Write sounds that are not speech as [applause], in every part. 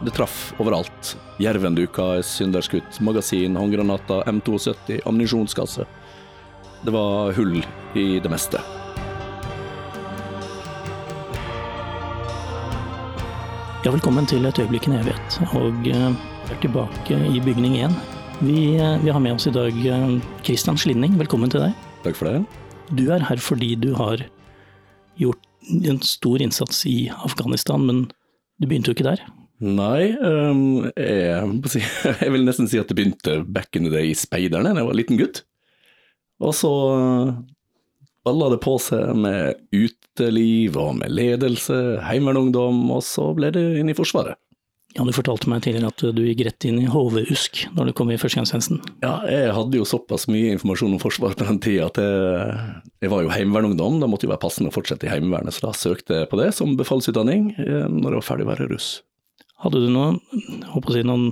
Det traff overalt. Jervenduka, synderskutt, magasin, håndgranater, M72, ammunisjonskasse. Det var hull i det meste. Ja, velkommen til Et øyeblikk en evighet. Og eh, er tilbake i bygning 1. Vi, eh, vi har med oss i dag eh, Christian Slinning. Velkommen til deg. Takk for det. Du er her fordi du har gjort en stor innsats i Afghanistan, men du begynte jo ikke der. Nei, um, jeg, [laughs] jeg vil nesten si at det begynte back in the day i speiderne da jeg var liten gutt. Og så uh, balla det på seg med uteliv og med ledelse, heimevernungdom, og så ble det inn i Forsvaret. Ja, du fortalte meg tidligere at du gikk rett inn i HV-USK når du kom i førstegangstjenesten. Ja, jeg hadde jo såpass mye informasjon om Forsvaret på den tida at jeg, jeg var jo heimevernungdom. da måtte jo være passende å fortsette i Heimevernet, så da søkte jeg på det som befalsutdanning eh, når jeg var ferdig å være russ. Hadde du noen, si, noen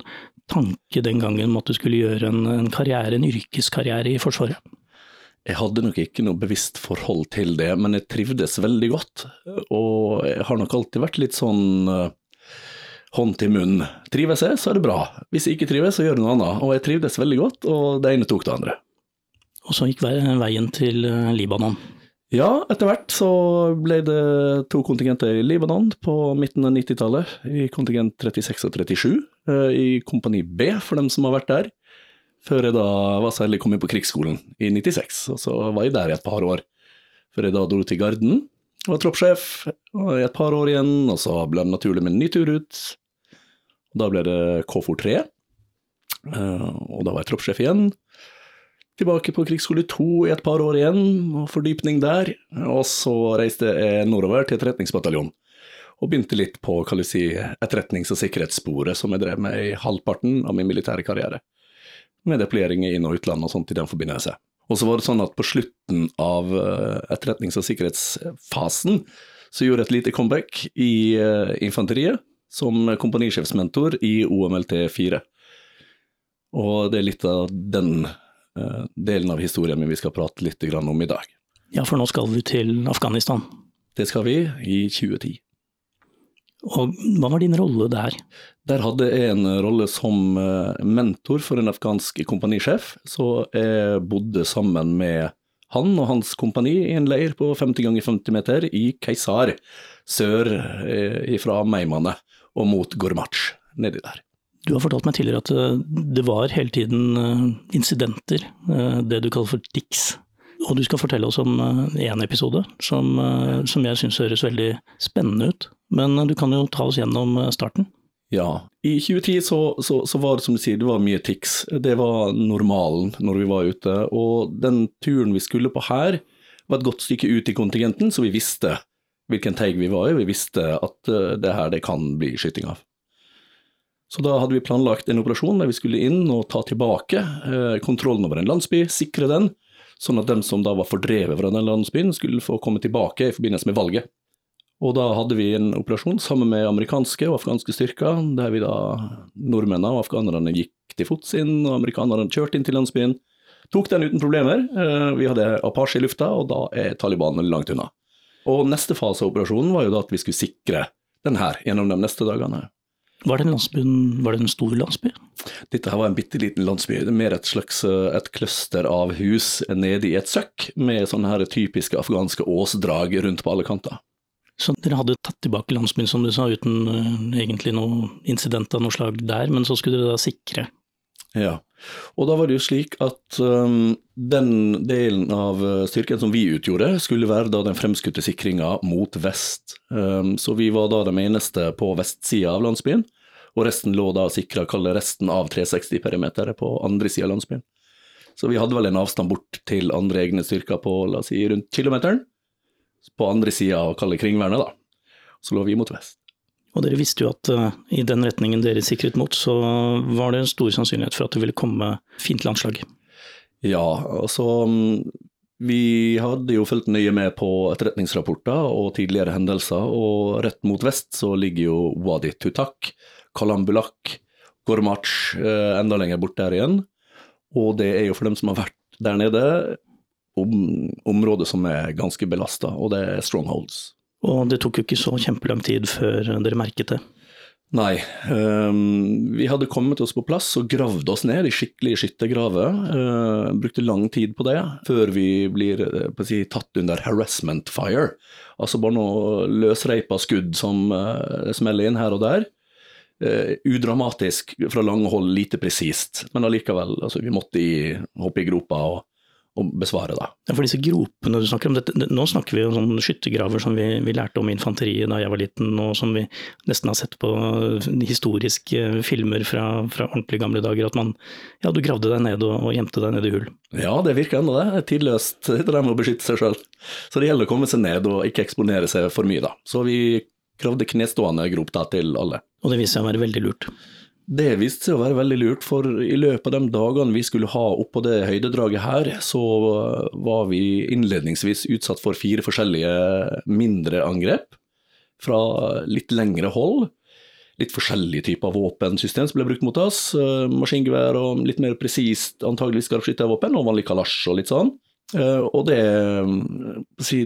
tanke den gangen om at du skulle gjøre en, en karriere, en yrkeskarriere i Forsvaret? Jeg hadde nok ikke noe bevisst forhold til det, men jeg trivdes veldig godt. Og jeg har nok alltid vært litt sånn eh, hånd til munn. Trives jeg, så er det bra. Hvis jeg ikke trives, så gjør jeg noe annet. Og jeg trivdes veldig godt, og det ene tok det andre. Og så gikk veien til eh, Libanon. Ja, etter hvert så ble det to kontingenter i Libanon på midten av 90-tallet, i kontingent 36 og 37, eh, i Kompani B, for dem som har vært der. Før jeg da var særlig heldig å komme inn på krigsskolen i 96, og så var jeg der i et par år. Før jeg da dro til Garden, var troppssjef i et par år igjen, og så ble det naturlig med en ny tur ut. Da ble det KFOR 3, eh, og da var jeg troppssjef igjen. Tilbake på krigsskole 2 i et par år igjen, og fordypning der. Og så reiste jeg nordover til etterretningsbataljonen, og begynte litt på hva si, etterretnings- og sikkerhetssporet som jeg drev med i halvparten av min militære karriere. Med deployeringer inn- og utland og sånt i den forbindelse. Og så var det sånn at på slutten av eh, etterretnings- og sikkerhetsfasen så gjorde jeg et lite comeback i eh, infanteriet som kompanisjefsmentor i OMLT 4. Og det er litt av den delen av historien min vi skal prate litt om i dag. Ja, for nå skal du til Afghanistan. Det skal vi i 2010. Og hva var din rolle der? Der hadde jeg en rolle som eh, mentor for en afghansk kompanisjef, så jeg bodde sammen med han og hans kompani i en leir på 50 ganger 50 meter i Keisar, sør eh, fra Meimane og mot Gormach, nedi der. Du har fortalt meg tidligere at eh, det var hele tiden eh, incidenter, eh, det du kaller for tics. Og du skal fortelle oss om én episode som, som jeg syns høres veldig spennende ut. Men du kan jo ta oss gjennom starten. Ja, i 2010 så, så, så var det som du sier, det var mye tics. Det var normalen når vi var ute, og den turen vi skulle på her, var et godt stykke ut i kontingenten, så vi visste hvilken teig vi var i, vi visste at det her det kan bli skyting av. Så da hadde vi planlagt en operasjon der vi skulle inn og ta tilbake eh, kontrollen over en landsby, sikre den, sånn at dem som da var fordrevet fra den landsbyen skulle få komme tilbake i forbindelse med valget. Og da hadde vi en operasjon sammen med amerikanske og afghanske styrker, der vi da, nordmennene og afghanerne gikk til fots inn, og amerikanerne kjørte inn til landsbyen. Tok den uten problemer. Eh, Vi hadde Apache i lufta, og da er Taliban langt unna. Og neste fase av operasjonen var jo da at vi skulle sikre den her gjennom de neste dagene. Var det en var det en stor landsby? Dette her var en bitte liten landsby, er mer et slags eh, et cluster av hus nede i et søkk, med sånne her typiske afghanske åsdrag rundt på alle kanter. Så dere hadde tatt tilbake landsbyen, som du sa, uten eh, egentlig noe incident av noe slag der, men så skulle dere da sikre. Ja, Og da var det jo slik at um, den delen av uh, styrken som vi utgjorde, skulle være da den fremskutte sikringa mot vest. Um, så vi var da de eneste på vestsida av landsbyen, og resten lå da sikra, kalle resten av 360-perimeteret på andre sida av landsbyen. Så vi hadde vel en avstand bort til andre egne styrker på la oss si rundt kilometeren, på andre sida av kalde kringvernet, da. Så lå vi mot vest. Og dere visste jo at uh, i den retningen dere sikret mot, så var det en stor sannsynlighet for at det ville komme fint landslag. Ja, altså vi hadde jo fulgt nøye med på etterretningsrapporter og tidligere hendelser, og rett mot vest så ligger jo Wadi Tutak, Kalambulak, Gormach eh, enda lenger bort der igjen. Og det er jo for dem som har vært der nede, om, området som er ganske belasta, og det er strongholds. Og det tok jo ikke så kjempelang tid før dere merket det. Nei, um, vi hadde kommet oss på plass og gravd oss ned i skikkelige skyttergraver. Uh, brukte lang tid på det før vi blir uh, si, tatt under harassment fire. Altså bare noe løsreipa skudd som uh, smeller inn her og der. udramatisk fra lange hold, lite presist, men allikevel. Altså, vi måtte i, hoppe i gropa og å besvare. Da. For disse gropene du snakker om, dette, nå snakker vi om sånne skyttergraver som vi, vi, lærte om i infanteriet da jeg var liten, og som vi nesten har sett på historiske filmer fra, fra ordentlig gamle dager. At man ja, du gravde deg ned og, og gjemte deg ned i hull. Ja, det virker ennå det. Tidløst det der med å beskytte seg sjøl. Så det gjelder å komme seg ned og ikke eksponere seg for mye, da. Så vi gravde knestående grop da til alle. Og det viste seg å være veldig lurt. Det viste seg å være veldig lurt, for i løpet av de dagene vi skulle ha oppå det høydedraget her, så var vi innledningsvis utsatt for fire forskjellige mindre angrep fra litt lengre hold. Litt forskjellige typer våpensystem som ble brukt mot oss. Eh, maskingevær og litt mer presist antageligvis skarpskyttervåpen, og vanlig kalasj og litt sånn. Eh, og det,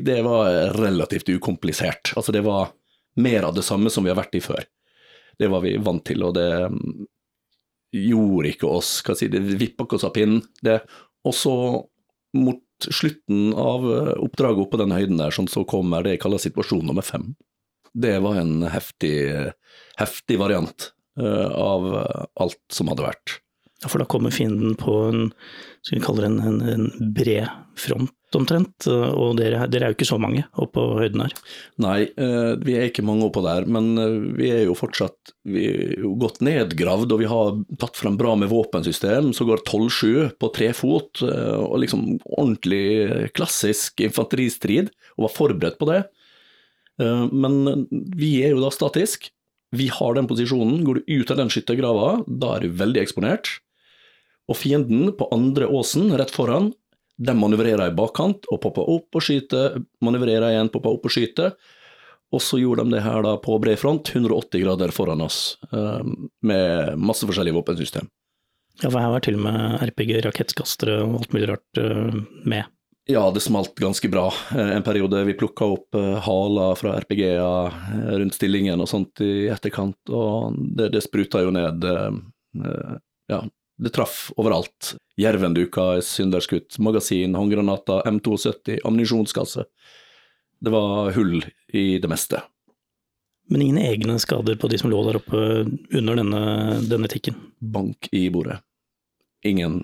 det var relativt ukomplisert. Altså det var mer av det samme som vi har vært i før. Det var vi vant til, og det mm, gjorde ikke oss hva si, Det vippa ikke oss av pinnen. Det. Og så, mot slutten av eh, oppdraget oppe på den høyden der, sånn, så kommer det jeg kaller situasjon nummer fem. Det var en heftig, heftig variant uh, av alt som hadde vært. For da kommer fienden på en, skal vi kalle det en, en, en bred front omtrent, og dere, dere, er jo ikke så mange oppå høyden her? Nei, eh, vi er ikke mange oppå der, men eh, vi er jo fortsatt er jo godt nedgravd, og vi har tatt frem bra med våpensystem, så går 12-7 på tre fot, eh, og liksom ordentlig klassisk infanteristrid, og var forberedt på det. Men vi er jo da statisk. Vi har den posisjonen. Går du ut av den skyttergrava, da er du veldig eksponert. Og fienden på andre åsen, rett foran, de manøvrerer i bakkant og popper opp og skyter, manøvrerer igjen, popper opp og skyter. Og så gjorde de det her da på bred front, 180 grader foran oss, ehm, med masse forskjellige våpensystem. Ja, for her var til og med RPG, rakettkastere og alt mulig rart eh, med. Ja, det smalt ganske bra eh, en periode. Vi plukka opp eh, haler fra RPG-er rundt stillingen og sånt i etterkant, og det, det spruta jo ned ja, det traff overalt. Jervenduka, synderskutt, magasin, håndgranater, M72, ammunisjonskasse. Det var hull i det meste. Men ingen egne skader på de som lå der oppe under denne, denne tikken? Bank i bordet. Ingen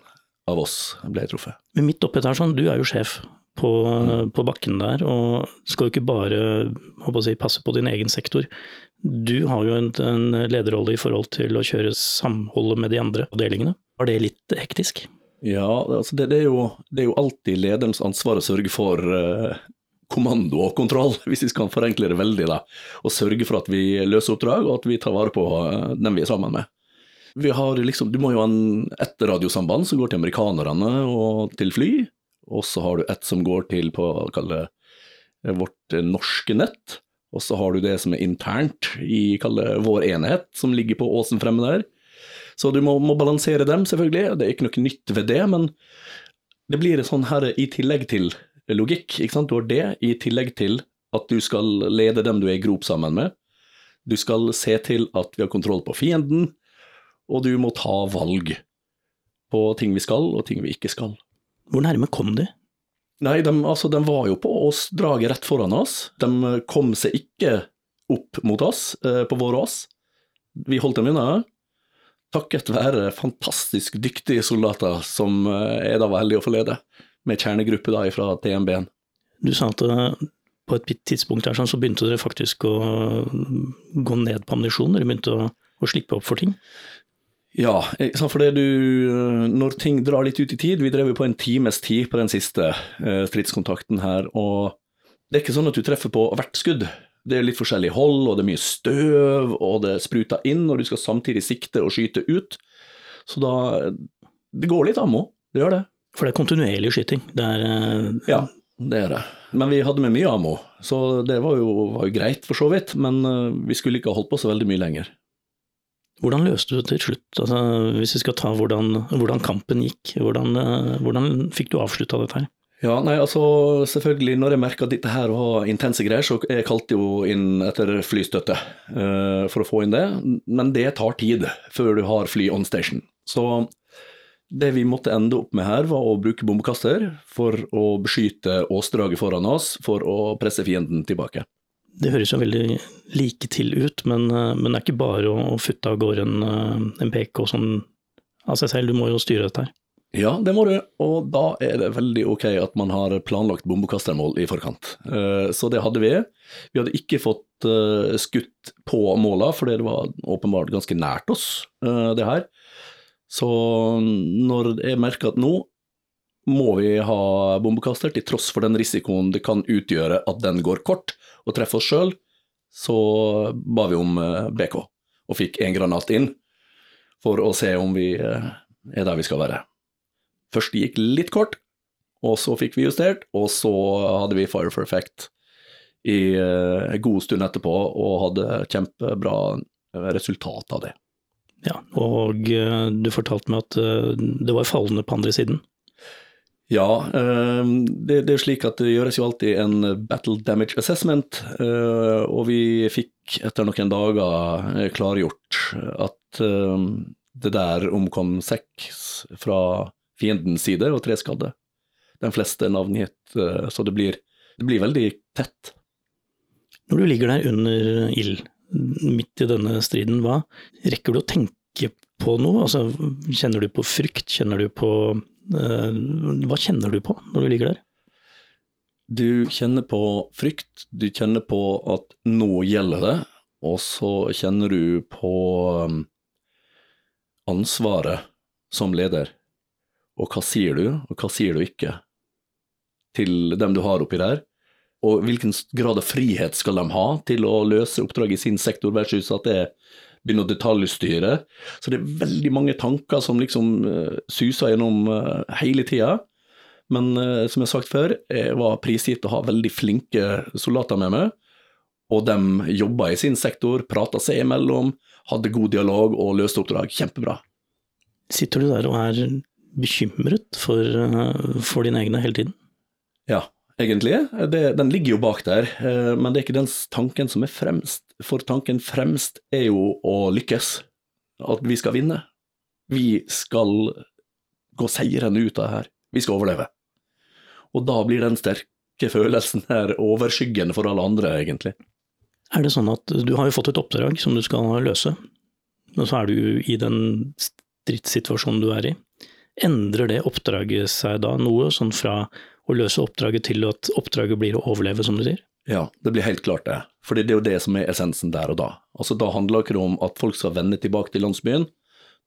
av oss ble truffet. Men midt oppi der, sånn, du er jo sjef på, mm. på, bakken der, og skal jo ikke bare si, passe på din egen sektor. Du har jo en, en lederrolle i forhold til å kjøre samholdet med de andre avdelingene. Var det litt hektisk? Ja, altså det, det, er jo, det, er jo, alltid lederens ansvar å sørge for eh, kommando og kontroll, [laughs] hvis vi skal forenkle det veldig. da, Og sørge for at vi løser oppdrag, og at vi tar vare på eh, dem vi er sammen med. Vi har liksom, Du må jo ha ett radiosamband som går til amerikanerne og til fly, og så har du ett som går til på kalle, vårt norske nett. Og så har du det som er internt i vår enhet, som ligger på åsen fremme der. Så du må, må, balansere dem, selvfølgelig. Det er ikke noe nytt ved det, men det blir sånn her i tillegg til logikk. ikke sant? Du har det i tillegg til at du skal lede dem du er i grop sammen med. Du skal se til at vi har kontroll på fienden, og du må ta valg på ting vi skal, og ting vi ikke skal. Hvor nærme kom de? Nei, de, altså, de var jo på oss, draget rett foran oss. De kom seg ikke opp mot oss eh, på vår ås. Vi holdt dem unna. takket være fantastisk dyktige soldater som eh, jeg da var heldig å få lede, med kjernegruppe da fra TMB-en. Du sa at eh, på et tidspunkt her sånn, så begynte dere faktisk å gå ned på ammunisjon, dere begynte å, å slippe opp for ting? Ja, for det du Når ting drar litt ut i tid Vi drev jo på en times tid på den siste eh, stridskontakten her, og det er ikke sånn at du treffer på hvert skudd. Det er litt forskjellig hold, og det er mye støv, og det spruter inn, og du skal samtidig sikte og skyte ut. Så da Det går litt ammo, det gjør det. For det er kontinuerlig skyting? Det er. Ja, det er det. Men vi hadde med mye ammo, så det var jo, var jo greit for så vidt. Men vi skulle ikke ha holdt på så veldig mye lenger. Hvordan løste du det til slutt, altså, hvis vi skal ta hvordan, hvordan kampen gikk? Hvordan, uh, hvordan fikk du avslutta dette her? Ja, nei, altså selvfølgelig, når jeg merka at dette her var intense greier, så jeg kalte jo inn etter flystøtte uh, for å få inn det. Men det tar tid før du har fly on station. Så det vi måtte ende opp med her, var å bruke bombekaster for å beskytte åsdraget foran oss, for å presse fienden tilbake. Det høres jo veldig like til ut, men, eh, men det er ikke bare å futte av gårde en, eh, en PK sånn av seg selv, du må jo styre dette her. Ja, det må du, og da er det veldig ok at man har planlagt bombekastermål i forkant. Eh, så det hadde vi. Vi hadde ikke fått skutt på måla, for det var åpenbart ganske nært oss, det her. Så når jeg merker at nå må vi ha bombekaster, til tross for den risikoen det kan utgjøre at den går kort og treffe oss sjøl, så ba vi om BK, og fikk en granat inn for å se om vi er der vi skal være. Først gikk litt kort, og så fikk vi justert, og så hadde vi Fire for Effect i uh, en god stund etterpå, og hadde kjempebra eh, resultat av det. Ja, og du fortalte meg at det var fallende på andre siden? Ja, det, det, er slik at det gjøres jo alltid en battle damage assessment, og vi fikk etter noen dager klargjort at det der omkom seks fra fiendens side og tre skadde. De fleste navngitt, eh, så det blir, det blir veldig tett. Når du ligger der under ild, midt i denne striden, hva rekker du å tenke på noe? Altså, kjenner du på frykt, kjenner du på Hva kjenner du på når du ligger der? Du kjenner på frykt, du kjenner på at nå gjelder det, og så kjenner du på um, ansvaret som leder. Og hva sier du, og hva sier du ikke til dem du har oppi der? Og hvilken grad av frihet skal de ha til å løse oppdraget i sin sektor, versus at det begynner å detaljstyre. Så det er veldig mange tanker som liksom uh, suser gjennom uh, hele tida. Men uh, som jeg har sagt før, jeg var prisgitt å ha veldig flinke soldater med meg. Og de jobba i sin sektor, prata seg imellom, hadde god dialog og løste oppdrag kjempebra. Sitter du der og er bekymret for, eh, for dine egne hele tiden? Ja, egentlig. Det, den ligger jo bak der, eh, men det er ikke den tanken som er fremst. For tanken fremst er jo å lykkes. At vi skal vinne. Vi skal gå seirende ut av det her. Vi skal overleve. Og da blir den sterke følelsen her overskyggende for alle andre, egentlig. Er det sånn at du har jo fått et oppdrag som du skal løse, og så er du i den stridssituasjonen du er i. Endrer det oppdraget seg da noe, sånn fra å løse oppdraget til at oppdraget blir å overleve, som du sier? Ja, det blir helt klart det. For det er jo det som er essensen der og da. Altså Da handler det ikke om at folk skal vende tilbake til landsbyen.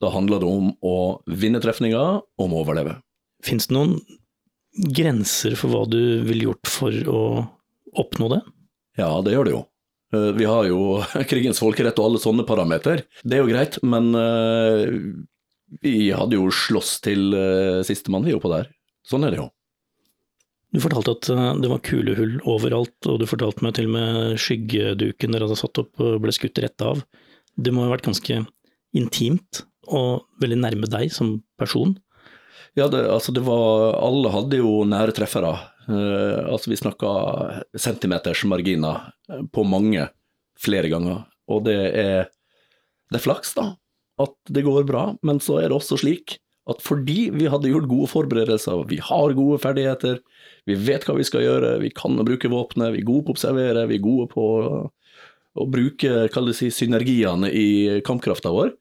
Da handler det om å vinne trefninger, om å overleve. Fins det noen grenser for hva du ville gjort for å oppnå det? Ja, det gjør det jo. Eh, vi har jo [laughs] krigens folkerett og alle sånne parameter. Det er jo greit, men eh, vi hadde jo slåss til uh, sistemann, vi oppå der. Sånn er det jo. Du fortalte at eh, det var kulehull overalt, og du fortalte meg til og med skyggeduken dere hadde satt opp og ble skutt rett av. Det må ha vært ganske intimt og veldig nærme deg som person? Ja, det, altså det var Alle hadde jo nære treffere. Uh, altså vi snakka centimetersmarginer på mange, flere ganger. Og det er, det er flaks, da at det går bra, men så er det også slik at fordi vi hadde gjort gode forberedelser, vi har gode ferdigheter, vi vet hva vi skal gjøre, vi kan bruke våpenet, vi er gode på å observere, vi er gode på å bruke si, synergiene i kampkrafta vår,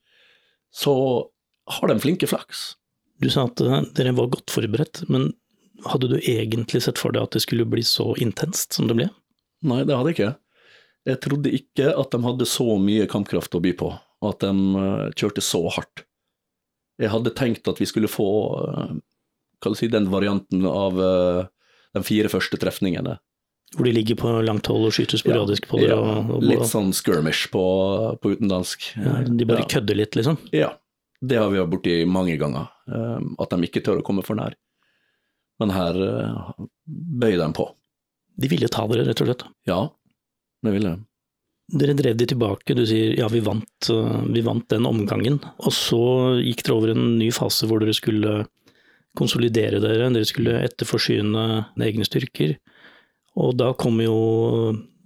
så har de flinke flaks. Du sa at eh, dere var godt forberedt, men hadde du egentlig sett for deg at det skulle bli så intenst som det ble? Nei, det hadde jeg ikke. Jeg trodde ikke at de hadde så mye kampkraft å by på, og at de eh, kjørte så hardt. Jeg hadde tenkt at vi skulle få uh, si, den varianten av uh, de fire første trefningene. Hvor de ligger på langt hold og skyter sporadisk ja, på det? Ja, og, og, litt sånn skirmish på, på utenlandsk. Ja, de bare kødder litt, liksom? Ja, det har vi vært borti mange ganger. Um, at de ikke tør å komme for nær. Men her bøyer de på. De ville ta dere, rett og slett? Ja, det ville de. Dere drev de tilbake, du sier ja, vi vant, vi vant den omgangen. Og så gikk dere over en ny fase hvor dere skulle konsolidere dere, dere skulle etterforsyne egne styrker. Og da kommer jo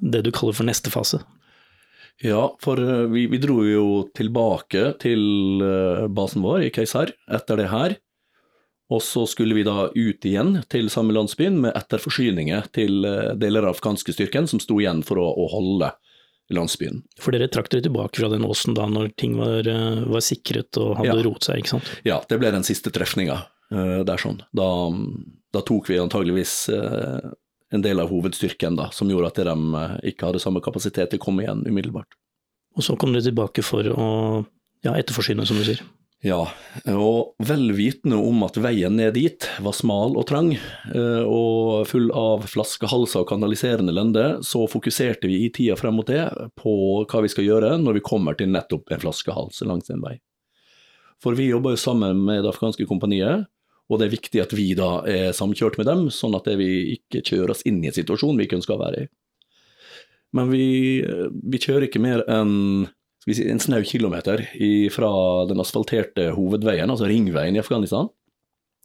det du kaller for neste fase. Ja, for uh, vi, vi dro jo tilbake til uh, basen vår i Keisar etter det her. Og så skulle vi da ut igjen til samme landsbyen med etterforsyninger til uh, deler av afghanske styrken som sto igjen for å, å holde landsbyen. For dere trakk dere tilbake fra den åsen da når ting var, var sikret og hadde ja. roet seg, ikke sant? Ja, det ble den siste trefninga der sånn. Da, da, tok vi antageligvis en del av hovedstyrken da, som gjorde at de eh, ikke hadde samme kapasitet til å komme igjen umiddelbart. Og så kom dere tilbake for å ja, etterforsyne, som du sier? Ja, og vel vitende om at veien ned dit var smal og trang, eh, og full av flaskehalser og kanaliserende lende, så fokuserte vi i tida frem mot det på hva vi skal gjøre når vi kommer til nettopp en flaskehals langs en vei. For vi jobber jo sammen med det afghanske kompaniet, og det er viktig at vi da er samkjørt med dem, sånn at vi ikke kjører oss inn i en situasjon vi ikke ønsker å være i. Men vi, vi kjører ikke mer enn en snau kilometer fra den asfalterte hovedveien, altså ringveien i Afghanistan,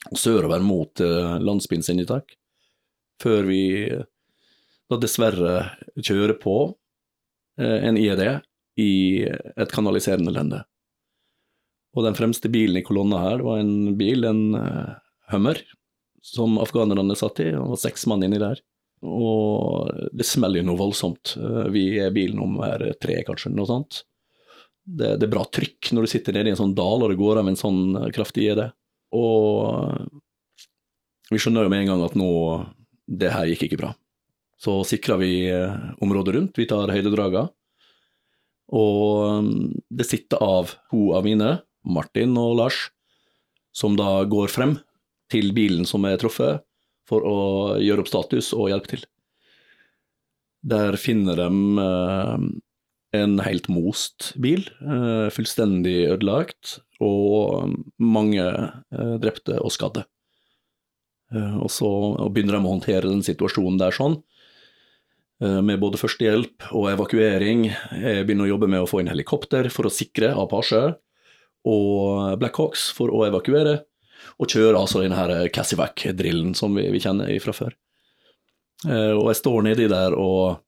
og sørover mot uh, landsbyen Sinjitak, før vi da dessverre kjører på uh, en IED i et kanaliserende lende. Og den fremste bilen i kolonna her var en bil, en Hummer, som afghanerne satt i. Det var seks mann inni der. Og det smeller jo noe voldsomt. Vi er bil nummer tre, kanskje, noe sånt. Det, det, er bra trykk når du sitter nede i en sånn dal og det går av en sånn eh, kraftig ID. Og vi skjønner jo med en gang at nå Det her gikk ikke bra. Så sikrer vi området rundt. Vi tar høydedraga. Og det sitter av to av mine Martin og Lars, som da går frem til bilen som er truffet, for å gjøre opp status og hjelpe til. Der finner de eh, en helt most bil, eh, fullstendig ødelagt, og mange eh, drepte og skadde. Og så begynner de å håndtere den situasjonen der sånn, med både førstehjelp og evakuering. Jeg begynner å jobbe med å få inn helikopter for å sikre Apache og Blackhawks for å evakuere, og kjøre altså denne Cassivac-drillen som vi, vi, kjenner fra før. Eh, og jeg står nedi der, og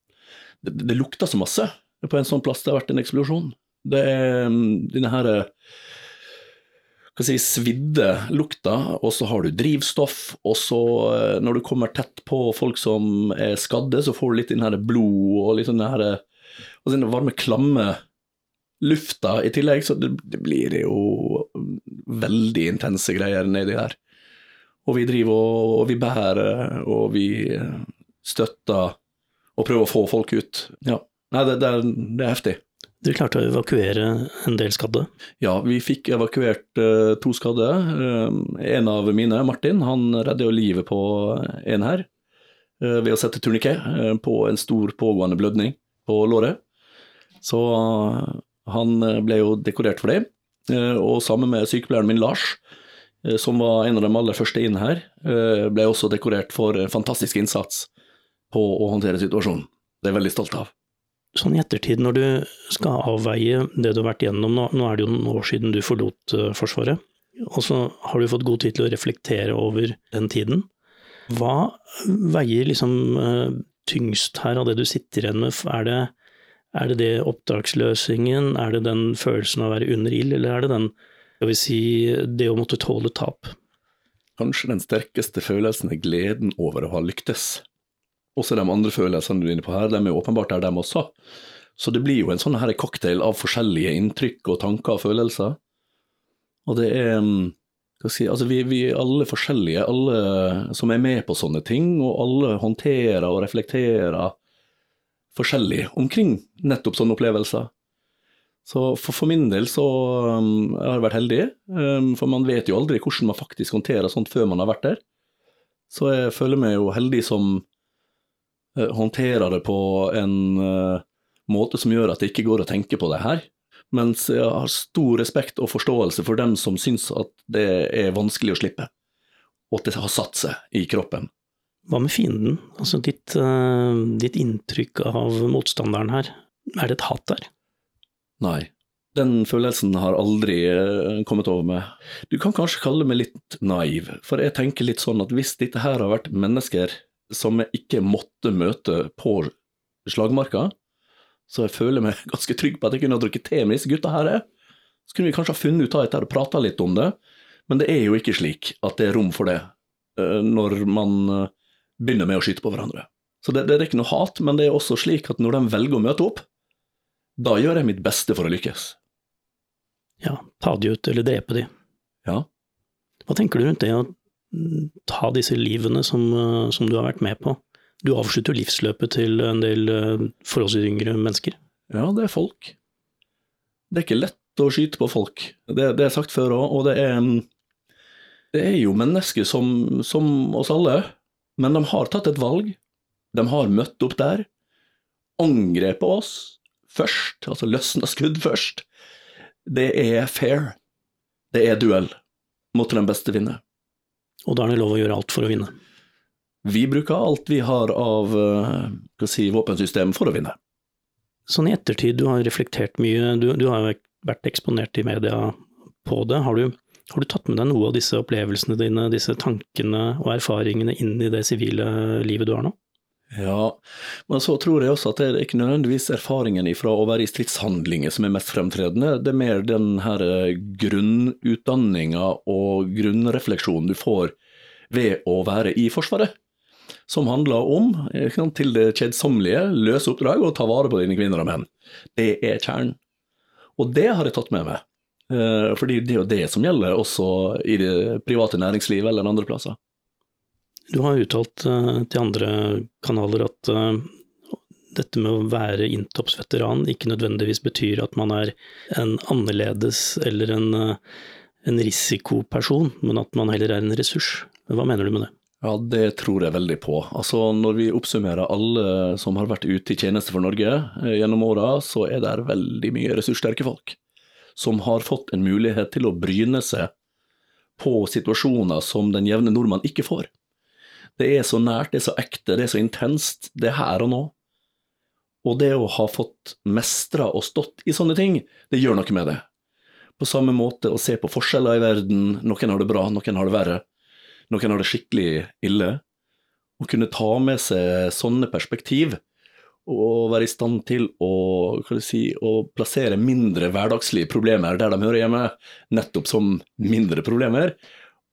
det, det, lukter så masse på en sånn plass det har vært en eksplosjon. Det er mm, denne her hva si, svidde lukta, og så har du drivstoff, og så eh, når du kommer tett på folk som er skadde, så får du litt den blod og litt den her og den varme, klamme lufta i tillegg, så det, det blir jo veldig intense greier nedi der. Og vi driver og, og vi bærer og vi støtter og prøver å få folk ut. Ja. Nei, det, det, er, det er heftig. Dere klarte å evakuere en del skadde? Ja, vi fikk evakuert uh, to skadde. Uh, en av mine, Martin, han redder jo livet på en her uh, ved å sette turniké på en stor pågående blødning på låret. Så han ble jo dekorert for det, og sammen med sykepleieren min Lars, som var en av de aller første inn her, ble også dekorert for fantastisk innsats på å håndtere situasjonen. Det er jeg veldig stolt av. Sånn i ettertid, når du skal avveie det du har vært gjennom, nå, nå er det jo noen år siden du forlot Forsvaret, og så har du fått god tid til å reflektere over den tiden. Hva veier liksom tyngst her av det du sitter igjen med? Er det er det det oppdragsløsningen, er det den følelsen av å være under ild, eller er det den, jeg vil si, det å måtte tåle tap? Kanskje den sterkeste følelsen er gleden over å ha lyktes. Også de andre følelsene du er inne på her, de er åpenbart der, dem også. Så det blir jo en sånn her cocktail av forskjellige inntrykk og tanker og følelser. Og det er mm, si, altså vi, vi er alle forskjellige, alle som er med på sånne ting, og alle håndterer og reflekterer forskjellig omkring nettopp sånne opplevelser. Så for, for min del så um, jeg har jeg vært heldig, um, for man vet jo aldri hvordan man faktisk håndterer sånt før man har vært der. Så jeg føler meg jo heldig som håndterer det på en uh, måte som gjør at det ikke går å tenke på det her. Mens jeg har stor respekt og forståelse for dem som syns at det er vanskelig å slippe, og at det har satt seg i kroppen. Hva med fienden? Altså ditt, uh, ditt inntrykk av motstanderen her, er det et hat der? Nei. Den følelsen har aldri eh, kommet over meg. Du kan kanskje kalle meg litt naiv, for jeg tenker litt sånn at hvis dette her har vært mennesker som jeg ikke måtte møte på slagmarka, så jeg føler meg [laughs] ganske trygg på at jeg kunne ha drukket te med disse gutta her, så kunne vi kanskje ha funnet ut av dette og prata litt om det, men det er jo ikke slik at det er rom for det eh, når man eh, begynner med å skyte på hverandre. Så det, det er ikke noe hat, men det er også slik at når de velger å møte opp, da gjør jeg mitt beste for å lykkes. Ja, ta de ut eller drepe de. Ja. Hva tenker du rundt det mm, ta disse livene som, eh, som du har vært med på? Du avslutter livsløpet til en del eh, forholdsvis yngre mennesker. Ja, det er folk. Det er ikke lett å skyte på folk. Det, det er sagt før òg, og det er, det er jo mennesker som, som oss alle, men de har tatt et valg. De har møtt opp der, angrepet oss, først, altså løsna skudd først, det er fair. Det er duell. Måtte den beste vinne. Og da er det lov å gjøre alt for å vinne. Vi bruker alt vi har av uh, si, våpensystem for å vinne. Sånn i ettertid, du har reflektert mye, du, du har vært eksponert i media på det. Har du, har du, tatt med deg noe av disse opplevelsene dine, disse tankene og erfaringene inn i det sivile livet du har nå? Ja, men så tror jeg også at det er ikke nødvendigvis erfaringen fra å være i stridshandlinger som er mest fremtredende, det er mer den her eh, grunnutdanninga og grunnrefleksjonen du får ved å være i Forsvaret. Som handler om, til det kjedsommelige, løse oppdrag og ta vare på dine kvinner og menn. Det er kjernen. Og det har jeg tatt med meg. Eh, fordi det er jo det som gjelder også i det private næringslivet eller andre plasser. Du har uttalt uh, til andre kanaler at uh, dette med å være Intops-veteran ikke nødvendigvis betyr at man er en annerledes eller en, uh, en, risikoperson, men at man heller er en ressurs. Hva mener du med det? Ja, det tror jeg veldig på. Altså, Når vi oppsummerer alle som har vært ute i tjeneste for Norge gjennom åra, så er det veldig mye ressurssterke folk som har fått en mulighet til å bryne seg på situasjoner som den jevne nordmann ikke får. Det er så nært, det er så ekte, det er så intenst. Det er her og nå. Og det å ha fått mestra og stått i sånne ting, det gjør noe med det. På samme måte å se på forskjeller i verden, noen har det bra, noen har det verre. Noen har det skikkelig ille. Å kunne ta med seg sånne perspektiv, og være i stand til å, si, å plassere mindre hverdagslige problemer der de hører hjemme, nettopp som mindre problemer,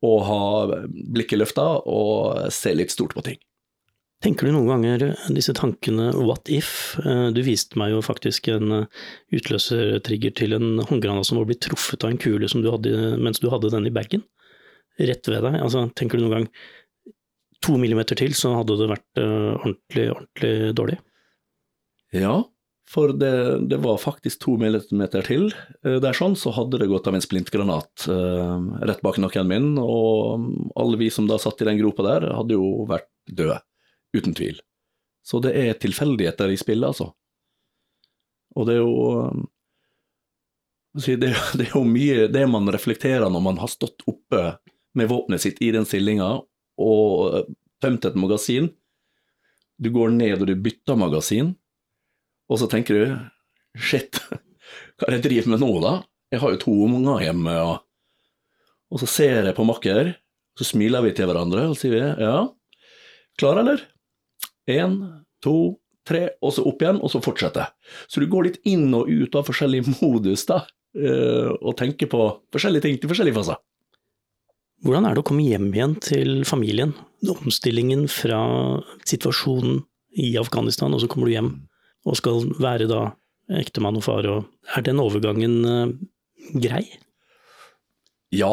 og ha blikket løfta og se litt stort på ting. Tenker du noen ganger disse tankene what if? Eh, du viste meg jo faktisk en eh, utløsertrigger til en håndgranat som var blitt truffet av en kule som du hadde mens du hadde den i bagen, rett ved deg. Altså, tenker du noen gang to millimeter til, så hadde det vært ordentlig, ordentlig dårlig? Ja, for det, det, var faktisk to millimeter til eh, der sånn, så hadde det gått av en splintgranat eh, rett bak nakken min, og alle vi som da satt i den gropa der, hadde jo vært døde, uten tvil. Så det er tilfeldigheter i spillet, altså. Og det er jo um, det, er jo mye det man reflekterer når man har stått oppe med våpenet sitt i den stillinga og tømt et magasin. Du går ned og du bytter magasin og så tenker du shit, hva er det jeg driver med nå, da? Jeg har jo to unger hjemme, og, og så ser jeg på makker, så smiler vi til hverandre og sier vi, ja, klar, eller? Én, to, tre, og så opp igjen, og så fortsette. Så du går litt inn og ut av forskjellig modus, da, eh, og tenker på forskjellige ting til forskjellige faser. Hvordan er det å komme hjem igjen til familien? Omstillingen fra situasjonen i Afghanistan, og så kommer du hjem og skal være da ektemann og far. Og er den overgangen uh, grei? Ja,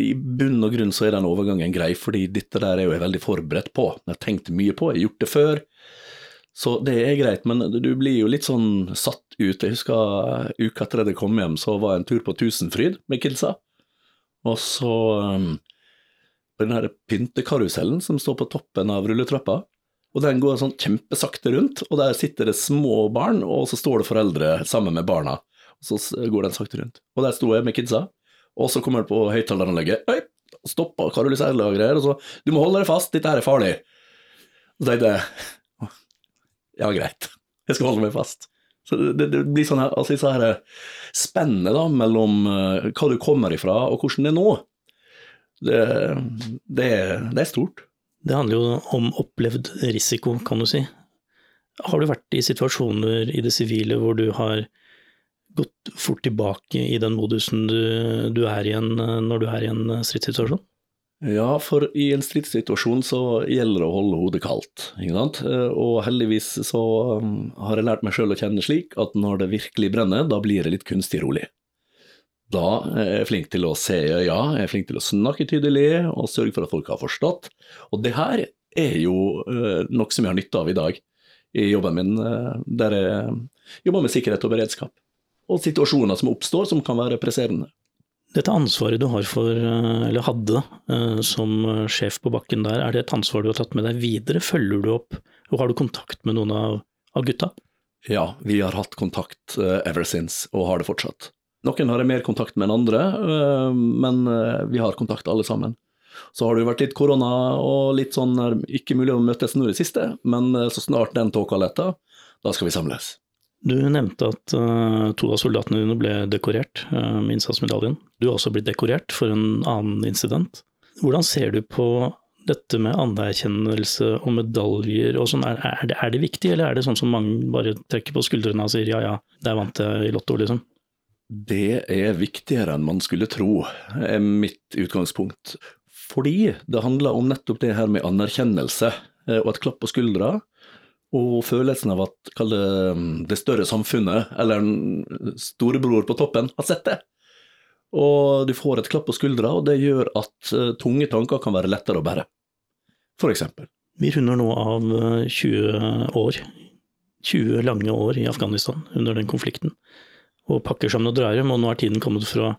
i bunn og grunn så er den overgangen grei, fordi dette der er jo jeg veldig forberedt på. Jeg har tenkt mye på, jeg har gjort det før. Så det er greit, men du blir jo litt sånn satt ut. Jeg husker uka etter at jeg kom hjem, så var jeg en tur på Tusenfryd med kidsa. Og så um, på den her pyntekarusellen som står på toppen av rulletrappa. Og den går sånn kjempesakte rundt, og der sitter det små barn, og så står det foreldre sammen med barna. Og så går den sakte rundt. Og der sto jeg med kidsa, og så kommer det på høyttaleranlegget. Oi, stoppa karusellet og greier, og så Du må holde deg fast, dette her er farlig. Og så tenkte jeg ja, greit, jeg skal holde meg fast. Så det, det blir sånn her, altså disse her spennet da, mellom uh, hva du kommer ifra og hvordan det er nå, det, det, det er stort. Det handler jo om opplevd risiko, kan du si. Har du vært i situasjoner i det sivile hvor du har gått fort tilbake i den modusen du, du er i en, når du er i en stridssituasjon? Ja, for i en stridssituasjon så gjelder det å holde hodet kaldt, ikke sant. Og heldigvis så um, har jeg lært meg sjøl å kjenne slik at når det virkelig brenner, da blir det litt kunstig rolig. Da er jeg flink til å se i øya, jeg er flink til å snakke tydelig og sørge for at folk har forstått. Og det her er jo uh, noe som jeg har nytte av i dag i jobben min, uh, der jeg jobber med sikkerhet og beredskap. Og situasjoner som oppstår som kan være presserende. Dette ansvaret du har for, eh, eller hadde eh, som sjef på bakken der, er det et ansvar du har tatt med deg videre? Følger du opp, og har du kontakt med noen av, av gutta? Ja, vi har hatt kontakt eh, ever since, og har det fortsatt. Noen har jeg mer kontakt med enn andre, men vi har kontakt alle sammen. Så har det jo vært litt korona og litt sånn ikke mulig å møtes nå i det siste, men så snart den tåka letter, da skal vi samles. Du nevnte at to av soldatene dine ble dekorert med innsatsmedaljen. Du har også blitt dekorert for en annen incident. Hvordan ser du på dette med anerkjennelse og medaljer og sånn? Er, er, det, er, det, viktig, eller er det sånn som mange bare trekker på skuldrene og sier ja ja, der vant jeg i Lotto, liksom? Det er viktigere enn man skulle tro, er mitt utgangspunkt. Fordi det handler om nettopp det her med anerkjennelse eh, og et klapp på skuldra og følelsen av at det, mm, det større samfunnet, eller en storebror på toppen, har sett det. Og du får et klapp på skuldra, og det gjør at uh, tunge tanker kan være lettere å bære. For eksempel. Vi runder nå av 20 eh, år, 20 lange år i Afghanistan under den konflikten, og pakker sammen og drar hjem, og nå er tiden kommet for å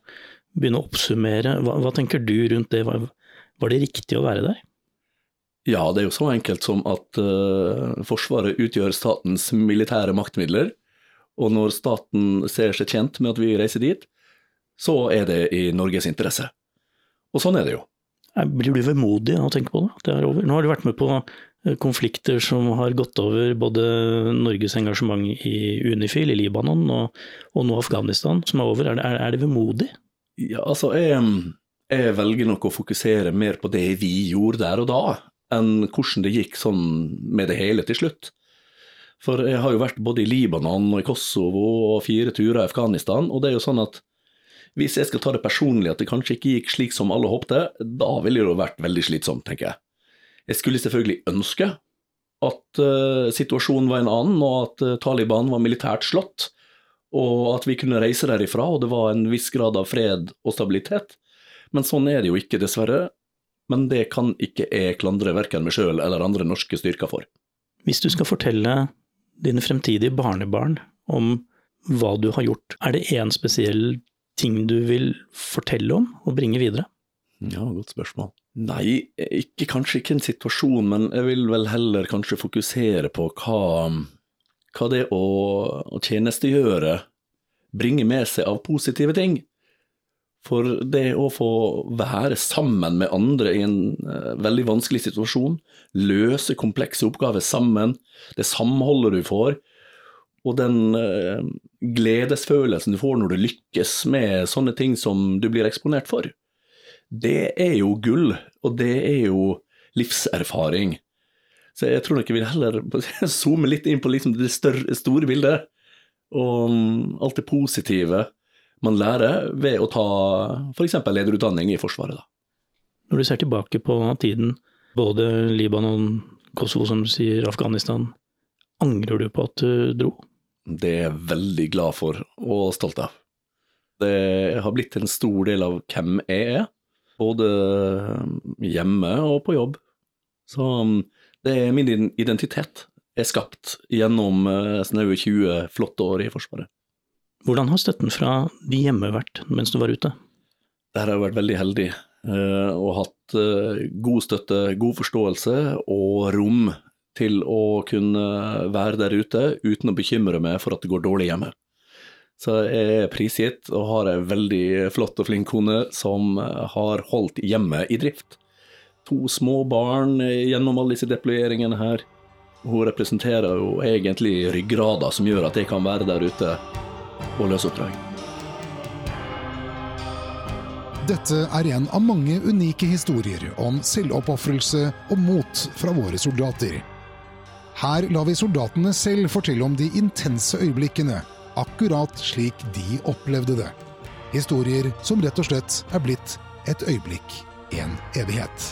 begynne å oppsummere. Hva, hva tenker du rundt det, var, var det riktig å være der? Ja, det er jo så enkelt som at uh, Forsvaret utgjør statens militære maktmidler. Og når staten ser seg tjent med at vi reiser dit, så er det i Norges interesse. Og sånn er det jo. Blir du vemodig av å tenke på det? det er over? Nå har du vært med på konflikter som har gått over både Norges engasjement i Unifil i Libanon og, og nå Afghanistan, som er over. Er det, er det vemodig? Ja, altså, jeg, jeg velger nok å fokusere mer på det vi gjorde der og da, enn hvordan det gikk sånn med det hele til slutt. For jeg har jo vært både i Libanon og i Kosovo og fire turer i Afghanistan, og det er jo sånn at hvis jeg skal ta det personlig at det kanskje ikke gikk slik som alle håpte, da ville det jo vært veldig slitsomt, tenker jeg. Jeg skulle selvfølgelig ønske at uh, situasjonen var en annen, og at uh, Taliban var militært slått, og at vi kunne reise derifra, og det var en viss grad av fred og stabilitet. Men sånn er det jo ikke, dessverre men det kan ikke jeg klandre verken meg sjøl eller andre norske styrker for. Hvis du skal fortelle dine fremtidige barnebarn om hva du har gjort, er det én spesiell ting du vil fortelle om og bringe videre? Ja, godt spørsmål. Nei, ikke, kanskje ikke en situasjon, men jeg vil vel heller kanskje fokusere på hva, hva det å, å tjenestegjøre bringer med seg av positive ting. For det å få være sammen med andre i en uh, veldig vanskelig situasjon, løse komplekse oppgaver sammen, det samholdet du får, og den uh, gledesfølelsen du får når du lykkes med sånne ting som du blir eksponert for, det er jo gull, og det er jo livserfaring. Så jeg tror nok jeg vil heller [laughs] zoome litt inn på liksom det større, store bildet, og um, alt det positive man lærer ved å ta f.eks. lederutdanning i Forsvaret. Da. Når du ser tilbake på tiden, både Libanon, Kosovo som du sier, Afghanistan, angrer du på at du dro? Det er jeg veldig glad for og stolt av. Det har blitt en stor del av hvem jeg er, både hjemme og på jobb. Så um, det er min identitet er skapt gjennom eh, snaue 20 flotte år i Forsvaret. Hvordan har støtten fra de hjemme vært mens du var ute? Der har jeg vært veldig heldig eh, og hatt eh, god støtte, god forståelse og rom til å kunne være der ute uten å bekymre meg for at det går dårlig hjemme. Så jeg er prisgitt og har ei veldig flott og flink kone som har holdt hjemmet i drift. To små barn gjennom alle disse deployeringene her. Hun representerer jo egentlig ryggrada som gjør at jeg kan være der ute og løse oppdrag. Dette er en av mange unike historier om selvoppofrelse og mot fra våre soldater. Her lar vi soldatene selv fortelle om de intense øyeblikkene, akkurat slik de opplevde det. Historier som rett og slett er blitt et øyeblikk, en evighet.